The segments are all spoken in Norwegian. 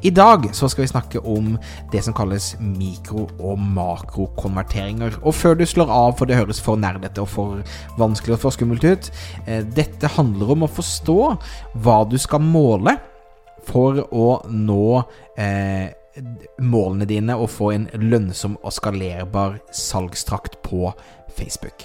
I dag så skal vi snakke om det som kalles mikro- og makrokonverteringer. Og før du slår av, for det høres for nerdete og for vanskelig og for skummelt ut eh, Dette handler om å forstå hva du skal måle for å nå eh, målene dine og få en lønnsom og skalerbar salgstrakt på Facebook.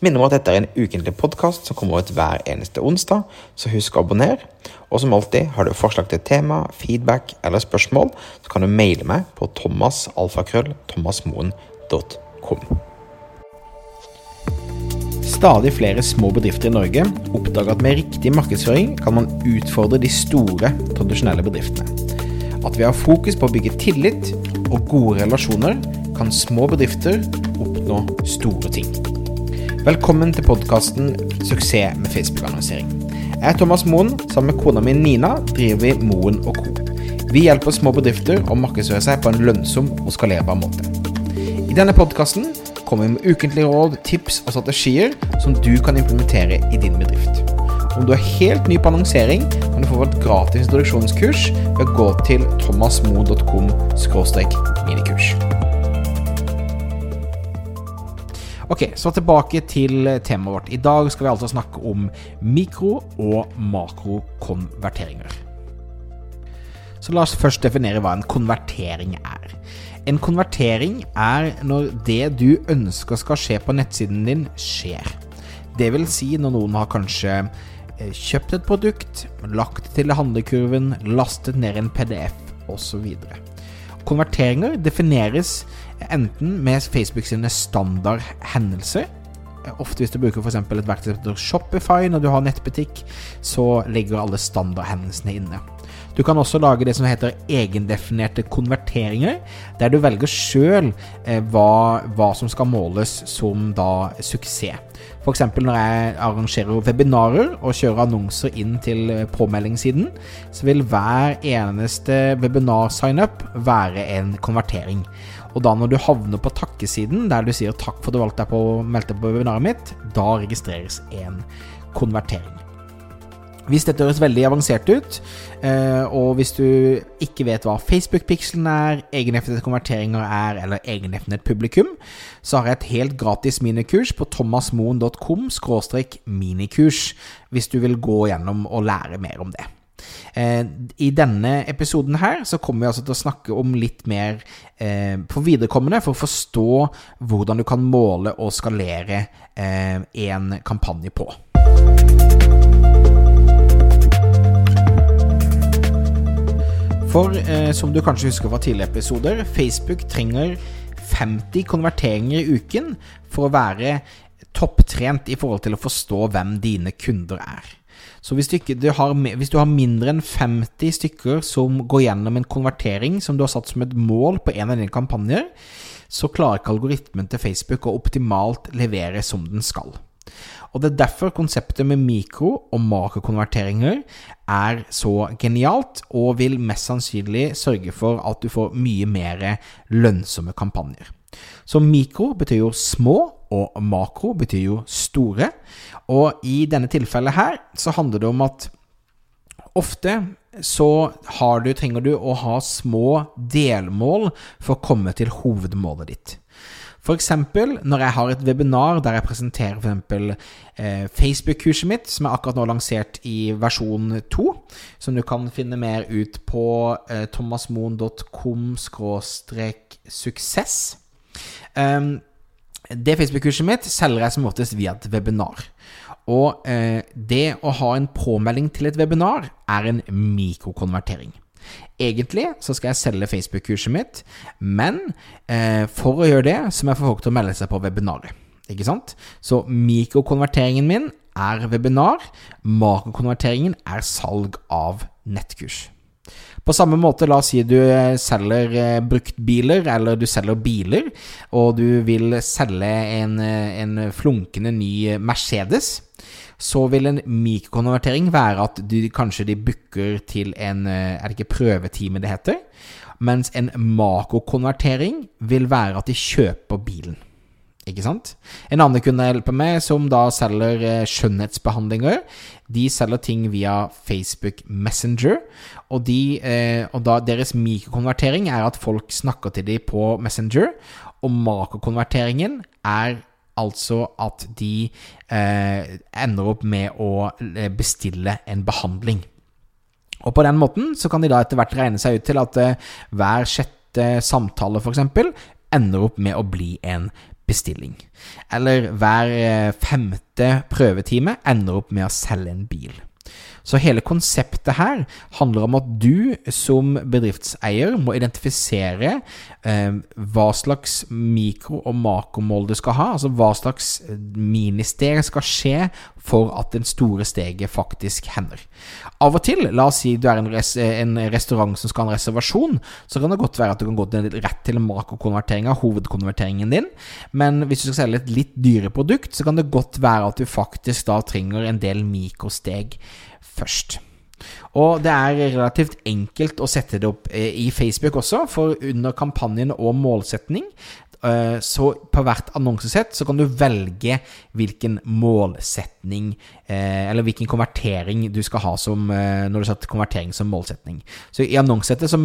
Minner om at dette er en ukentlig podkast som kommer ut hver eneste onsdag, så husk å abonnere. Og som alltid, har du forslag til tema, feedback eller spørsmål, så kan du maile meg på thomasalfakrøll.thomasmoen.com. Stadig flere små bedrifter i Norge oppdager at med riktig markedsføring kan man utfordre de store, tradisjonelle bedriftene. At ved å ha fokus på å bygge tillit og gode relasjoner, kan små bedrifter oppnå store ting. Velkommen til podkasten 'Suksess med Facebook-annonsering'. Jeg er Thomas Moen. Sammen med kona mi Nina driver vi Moen og Co. Vi hjelper små bedrifter å markedsføre seg på en lønnsom og skalerbar måte. I denne podkasten kommer vi med ukentlige råd, tips og strategier som du kan implementere i din bedrift. Om du er helt ny på annonsering, kan du få et gratis introduksjonskurs ved å gå til thomasmo.com minikurs. Ok, så tilbake til temaet vårt. I dag skal vi altså snakke om mikro- og makrokonverteringer. Så la oss først definere hva en konvertering er. En konvertering er når det du ønsker skal skje på nettsiden din, skjer. Det vil si når noen har kanskje kjøpt et produkt, lagt til handlekurven, lastet ned en PDF osv. Konverteringer defineres enten med Facebook sine standardhendelser. Ofte hvis du bruker f.eks. et verktøy som Shopify når du har nettbutikk, så ligger alle standardhendelsene inne. Du kan også lage det som heter egendefinerte konverteringer, der du velger sjøl eh, hva, hva, som skal måles som da suksess. F.eks. når jeg arrangerer webinarer og kjører annonser inn til eh, påmeldingssiden, så vil hver eneste webinar-signup være en konvertering. Og da når du havner på takkesiden, der du sier 'takk for at du valgte deg på å melde deg på webinaret mitt', da registreres en konvertering. Hvis dette høres veldig avansert ut, eh, og hvis du ikke vet hva Facebook-pikselen er, egendefinerte konverteringer er, eller egendefinert publikum, så har jeg et helt gratis minikurs på thomasmoen.com minikurs, hvis du vil gå gjennom og lære mer om det. Eh, I denne episoden her så kommer vi altså til å snakke om litt mer eh, på viderekommende for å forstå hvordan du kan måle og skalere eh, en kampanje på. For eh, som du kanskje husker fra tidligere episoder, Facebook trenger 50 konverteringer i uken for å være topptrent i forhold til å forstå hvem dine kunder er. Så hvis du, du har, hvis du har mindre enn 50 stykker som går gjennom en konvertering som du har satt som et mål på en av dine kampanjer, så klarer ikke algoritmen til Facebook å optimalt levere som den skal. Og Det er derfor konseptet med mikro- og makrokonverteringer er så genialt, og vil mest sannsynlig sørge for at du får mye mer lønnsomme kampanjer. Så mikro betyr jo små, og makro betyr jo store. Og i denne tilfellet her så handler det om at ofte så du, trenger du å ha små delmål for å komme til hovedmålet ditt. F.eks. når jeg har et webinar der jeg presenterer f.eks. Eh, Facebook-kurset mitt, som er akkurat nå lansert i versjon 2, som du kan finne mer ut på eh, thomasmoen.com suksess. Um, det Facebook-kurset mitt selger jeg som oftest via et webinar. Og eh, det å ha en påmelding til et webinar er en mikrokonvertering. Egentlig så skal jeg selge Facebook-kurset mitt, men eh, for å gjøre det så må jeg få folk til å melde seg på webinaret. Ikke sant? Så mikrokonverteringen min er webinar. Makrokonverteringen er salg av nettkurs. På samme måte, la oss si du eh, selger eh, bruktbiler, eller du selger biler, og du vil selge en, eh, en flunkende ny Mercedes. Så vil en mikrokonvertering være at du, kanskje de booker til en Er det ikke prøvetime det heter? Mens en makrokonvertering vil være at de kjøper bilen. Ikke sant? En annen kunde jeg hjelper med, som da selger eh, skjønnhetsbehandlinger, de selger ting via Facebook Messenger. Og, de, eh, og da deres mikrokonvertering er at folk snakker til dem på Messenger. Og makrokonverteringen er altså at de eh, ender opp med å eh, bestille en behandling. Og på den måten så kan de da etter hvert regne seg ut til at eh, hver sjette samtale, f.eks., ender opp med å bli en bestilling. Eller hver eh, femte prøvetime ender opp med å selge en bil. Så hele konseptet her handler om at du som bedriftseier må identifisere eh, hva slags mikro- og makromål du skal ha. Altså hva slags eh, ministeg skal skje for at den store steget faktisk hender. Av og til, la oss si du er en, res en restaurant som skal ha en reservasjon, så kan det godt være at du kan gå til, rett til makrokonvertering av hovedkonverteringen din. Men hvis du skal selge et litt dyre produkt, så kan det godt være at du faktisk da trenger en del mikrosteg først. Og det er relativt enkelt å sette det opp eh, i Facebook også, for under kampanjen og målsetning eh, så på hvert annonsesett så kan du velge hvilken målsetning eh, Eller hvilken konvertering du skal ha som når du setter konvertering som målsetning. Så i annonsesettet så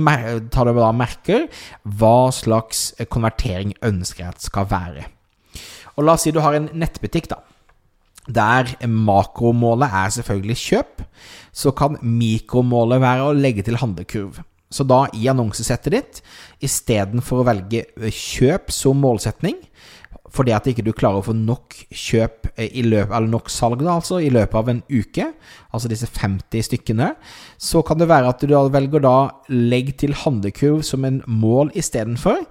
tar du da merker hva slags konvertering ønsker jeg at skal være. Og la oss si du har en nettbutikk, da der makromålet er selvfølgelig kjøp, så kan mikromålet være å legge til handlekurv. Så da i annonsesettet ditt, istedenfor å velge kjøp som målsetning, fordi at ikke du klarer å få nok kjøp i løpet, eller nok salg da, altså, i løpet av en uke, altså disse 50 stykkene, så kan det være at du velger da legg til handlekurv som en mål istedenfor,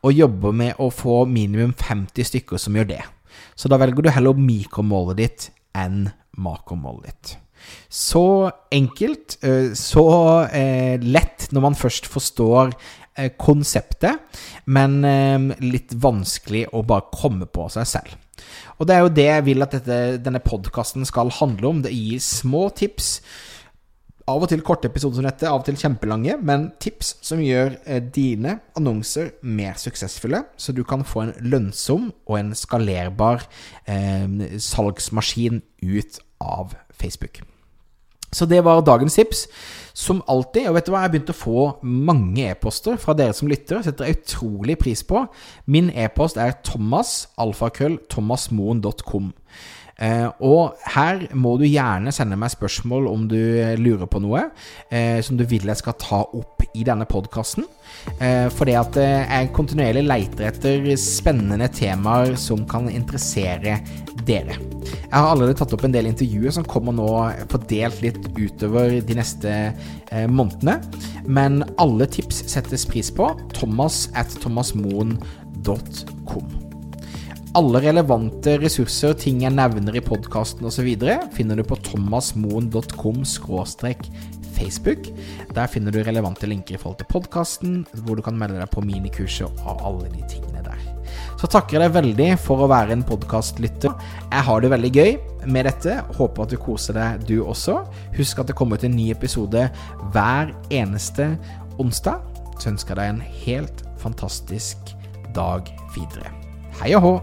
og jobber med å få minimum 50 stykker som gjør det. Så da velger du heller mikromålet ditt enn makromålet ditt. Så enkelt, eh, så eh, lett når man først forstår eh, konseptet, men litt vanskelig å bare komme på seg selv. Og det er jo det jeg vil at dette, denne podkasten skal handle om. Det gir små tips av og til korte episoder som dette, av og til kjempelange, men tips som gjør eh, dine annonser mer suksessfulle, så du kan få en lønnsom og en skalerbar eh, salgsmaskin ut av Facebook. Så det var dagens tips. Som alltid, og vet du hva, jeg har begynt å få mange e-poster fra dere som lytter. Setter jeg utrolig pris på. Min e-post er thomas, alfakrøll, thomasmoen.com. og her må du gjerne sende meg spørsmål om du lurer på noe eh, som du vil jeg skal ta opp i denne podkasten. fordi at jeg kontinuerlig leiter etter spennende temaer som kan interessere dere. Jeg har allerede tatt opp en del intervjuer som kommer nå fordelt litt utover de neste månedene. Men alle tips settes pris på. Thomas at thomasmoen.com. Alle relevante ressurser, og ting jeg nevner i podkasten osv., finner du på thomasmoen.com Facebook. Der finner du relevante linker i forhold til podkasten, hvor du kan melde deg på minikurser og alle de tingene der. Så takker jeg deg veldig for å være en podkastlytter. Jeg har det veldig gøy med dette. Håper at du koser deg, du også. Husk at det kommer ut en ny episode hver eneste onsdag. Så ønsker jeg deg en helt fantastisk dag videre. Hei og hå!